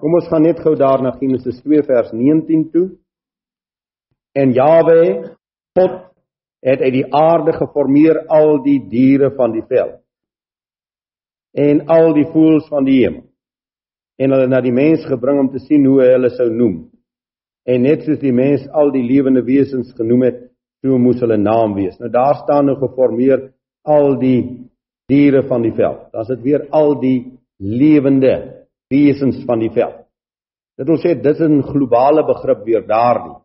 Kom ons gaan net gou daar na Genesis 2 vers 19 toe. En Jawe, God het uit die aarde geformeer al die diere van die veld en al die voëls van die hemel. En hulle na die mens gebring om te sien hoe hy hulle sou noem. En net soos die mens al die lewende wesens genoem het, so moes hulle naam wees. Nou daar staan nou geformeer al die diere van die veld. Dan is dit weer al die lewende wesens van die veld. Dit wil sê dis 'n globale begrip weer daardie.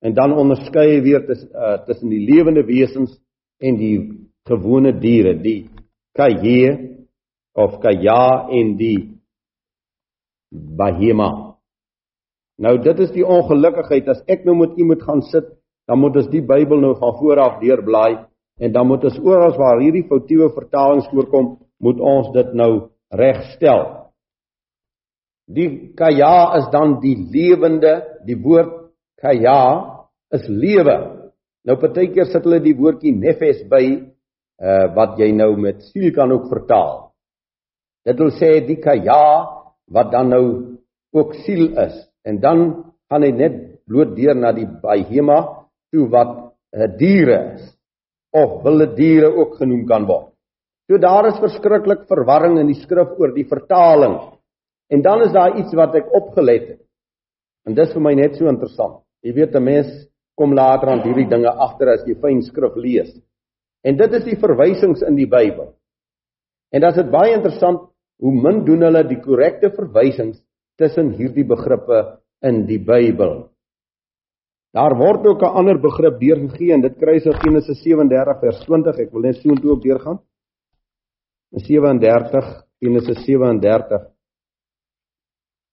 En dan onderskei weer tussen uh, tussen die lewende wesens en die gewone diere, die kaje of kaja en die bahema. Nou dit is die ongelukkigheid as ek nou met u moet gaan sit, dan moet ons die Bybel nou van voor af deurblaai en dan moet ons oral waar hierdie foutiewe vertalings voorkom, moet ons dit nou regstel. Die kaja is dan die lewende, die woord kaja is lewe. Nou partykeer sit hulle die woordjie nefes by uh wat jy nou met siel kan ook vertaal. Dit wil sê die kaja wat dan nou ook siel is en dan gaan hy net bloot deur na die bahema toe wat 'n uh, eh, diere is of wilde diere ook genoem kan word. So daar is verskriklik verwarring in die skrif oor die vertaling. En dan is daar iets wat ek opgelet het. En dis vir my net so interessant. Jy weet 'n mens kom later aan hierdie dinge agter as jy fyn skrif lees. En dit is die verwysings in die Bybel. En dan is dit baie interessant hoe min doen hulle die korrekte verwysings tussen hierdie begrippe in die Bybel. Daar word ook 'n ander begrip deurgegee en dit kry in Genesis 37 vers 20. Ek wil net so intoe ook deurgaan. In 37 Genesis 37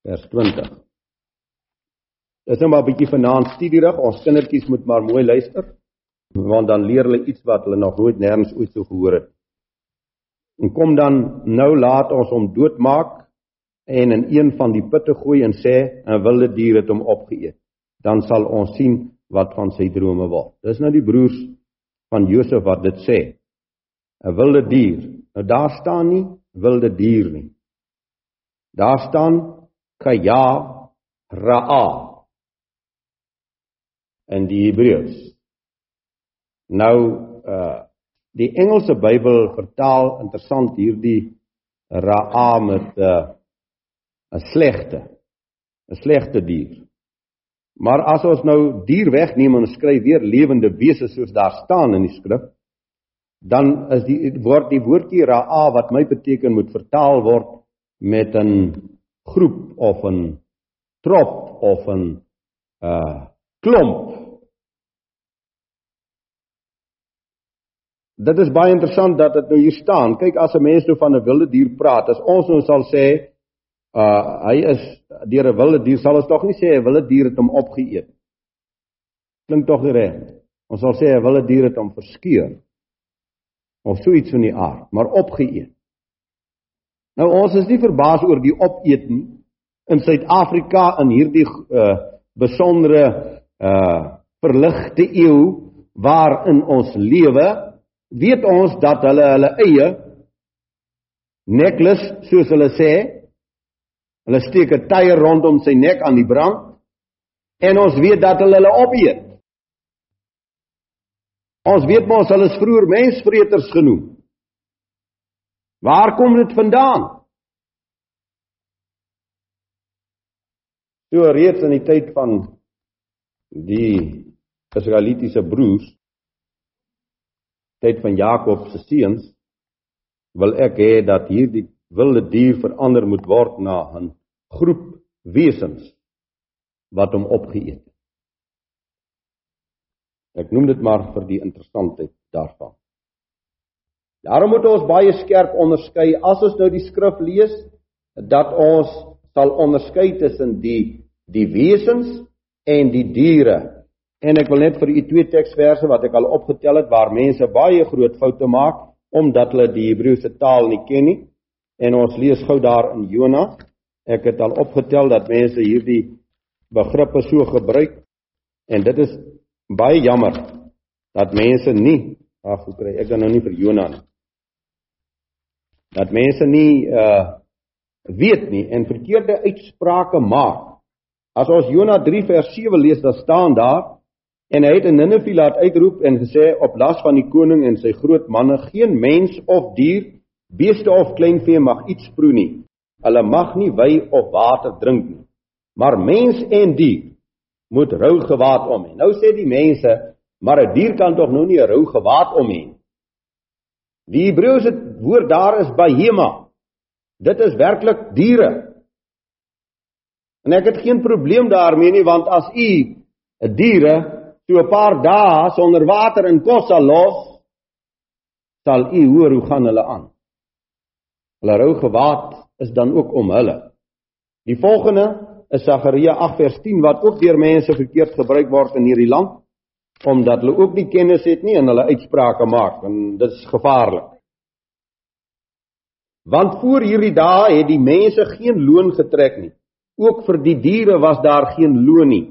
vers 20. Dit is nou maar 'n bietjie vanaand studierig. Ons kindertjies moet maar mooi luister want dan leer hulle iets wat hulle nog nooit nêrens ooit so gehoor het. En kom dan nou laat ons hom doodmaak en in een van die putte gooi en sê 'n wilde dier het hom opgeëet dan sal ons sien wat van sy drome word. Dis nou die broers van Josef wat dit sê. 'n Wilde dier. Nou daar staan nie wilde dier nie. Daar staan kaya ra'a in die Hebreëus. Nou uh die Engelse Bybel vertaal interessant hierdie ra'a met 'n uh, 'n slegte 'n slegte dier. Maar as ons nou dier wegneem en skryf weer lewende wese soos daar staan in die skrif, dan is die word die woordjie ra'a wat my beteken moet vertaal word met 'n groep of 'n trop of 'n uh klomp. Dit is baie interessant dat dit nou hier staan. Kyk as 'n mens nou van 'n wilde dier praat, as ons nou sal sê uh hy is deur 'n wilde dier sal ons tog nie sê 'n wilde dier het hom opgeëet. Klink tog reg. Ons sal sê 'n wilde dier het hom verskeur. Of so iets van die aard, maar opgeëet. Nou ons is nie verbaas oor die opeet nie in Suid-Afrika in hierdie uh besondere uh verligte eeu waarin ons lewe, weet ons dat hulle hulle eie necklace soos hulle sê Hulle steek 'n tyer rondom sy nek aan die brand en ons weet dat hulle hulle opeet. Ons weet mos hulle is vroeër mensvreters genoem. Waar kom dit vandaan? So reeds in die tyd van die Israelitiese broers tyd van Jakob se seuns wil ek hê dat hierdie wilde dier verander moet word na 'n groep wesens wat hom opgeëet het. Ek noem dit maar vir die interessantheid daarvan. Daarom moet ons baie skerp onderskei as ons nou die skrif lees dat ons sal onderskei tussen die die wesens en die diere. En ek wil net vir u twee teksverse wat ek al opgetel het waar mense baie groot foute maak omdat hulle die Hebreëse taal nie ken nie. En ons lees gou daar in Jona. Ek het al opgetel dat mense hierdie begrippe so gebruik en dit is baie jammer dat mense nie ag hoe kry ek dan nou nie vir Jona nie. Dat mense nie uh weet nie en verkeerde uitsprake maak. As ons Jona 3 vers 7 lees, dan staan daar en hy het in Ninive laat uitroep en gesê op las van die koning en sy groot manne geen mens of dier, beeste of kleinvee mag iets proe nie. Hulle mag nie wy of water drink nie. Maar mens en dier moet rou gewaad om hê. Nou sê die mense, maar 'n dier kan tog nou nie 'n rou gewaad om hê nie. Die Hebreëse woord daar is bahema. Dit is werklik diere. En ek het geen probleem daarmee nie want as u 'n diere so 'n paar dae sonder water en kos sal los, sal u hoor hoe gaan hulle aan. Hulle rou gewaad is dan ook om hulle. Die volgende is Sagaria 8 vers 10 wat ook deur mense verkeerd gebruik word in hierdie land omdat hulle ook nie kennis het nie en hulle uitsprake maak en dit is gevaarlik. Want voor hierdie dae het die mense geen loon getrek nie. Ook vir die diere was daar geen loon nie.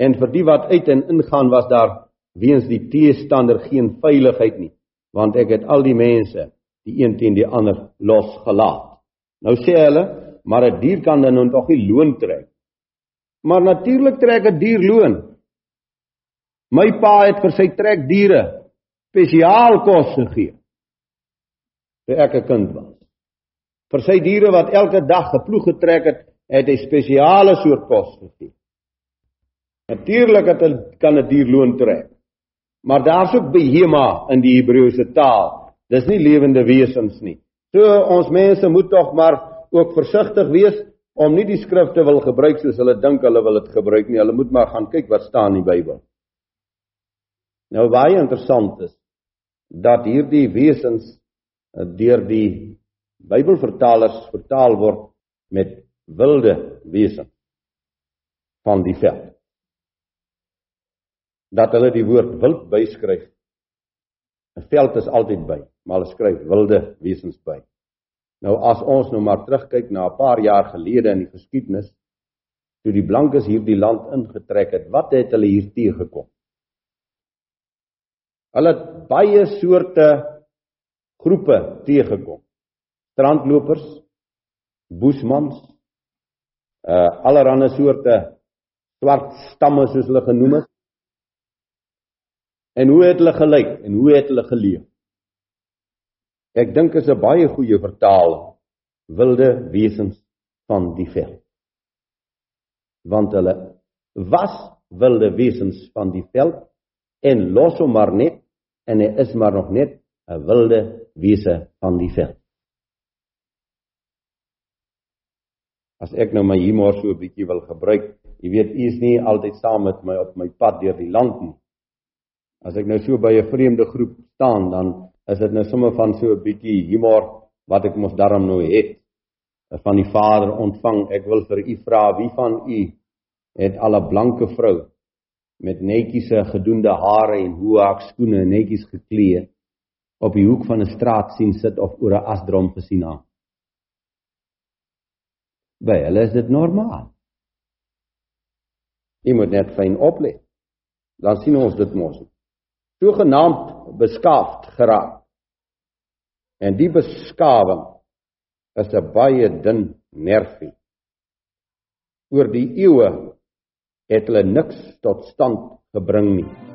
En vir die wat uit en ingaan was daar weens die teestander geen veiligheid nie, want ek het al die mense die een teen die ander losgelaat. Nou sê hulle, maar 'n dier kan dan nou tog nie loon trek. Maar natuurlik trek 'n dier loon. My pa het vir sy trekdiere spesiaal kos gegee. Toe ek 'n kind was vir sy diere wat elke dag geploeg getrek het, het hy spesiale soort kos gegee. Natuurlik het 'n kan 'n dier loon trek. Maar daar's ook behema in die Hebreëse taal. Dis nie lewende wesens nie. So ons mense moet tog maar ook versigtig wees om nie die skrifte wil gebruik soos hulle dink hulle wil dit gebruik nie. Hulle moet maar gaan kyk wat staan in die Bybel. Nou baie interessant is dat hierdie wesens eh, deur die Bybelvertalers vertaal word met wilde wesens van die veld. Dat hulle die woord wild byskryf. 'n Veld is altyd by, maar hulle skryf wilde wesens by. Nou as ons nou maar terugkyk na 'n paar jaar gelede in die geskiedenis toe die blankes hierdie land ingetrek het, wat het hulle hier teëgekom? Hulle het baie soorte groepe teëgekom strandlopers, boesmans, uh allerlei soorte swart stamme soos hulle genoem is. En hoe het hulle gelyk en hoe het hulle geleef? Ek dink is 'n baie goeie vertaling wilde wesens van die veld. Want hulle was wilde wesens van die veld en los hom maar net en hy is maar nog net 'n wilde wese van die veld. As ek nou my humor so 'n bietjie wil gebruik, jy weet, u is nie altyd saam met my op my pad deur die land nie. As ek nou so by 'n vreemde groep staan, dan is dit nou sommer van so 'n bietjie humor wat ek mos daarom nou het van die Vader ontvang. Ek wil vir u vra, wie van u het al 'n blanke vrou met netjies gedoende hare en hoë hakskoene netjies geklee op die hoek van 'n straat sien sit of oor 'n asdrom gesien haar? By hulle is dit normaal. Jy moet net fyn oplet. Dan sien ons dit mos. Sogenaamd beskaafd geraak. En die beskawing is 'n baie dun nervie. Oor die eeue het hulle niks tot stand gebring nie.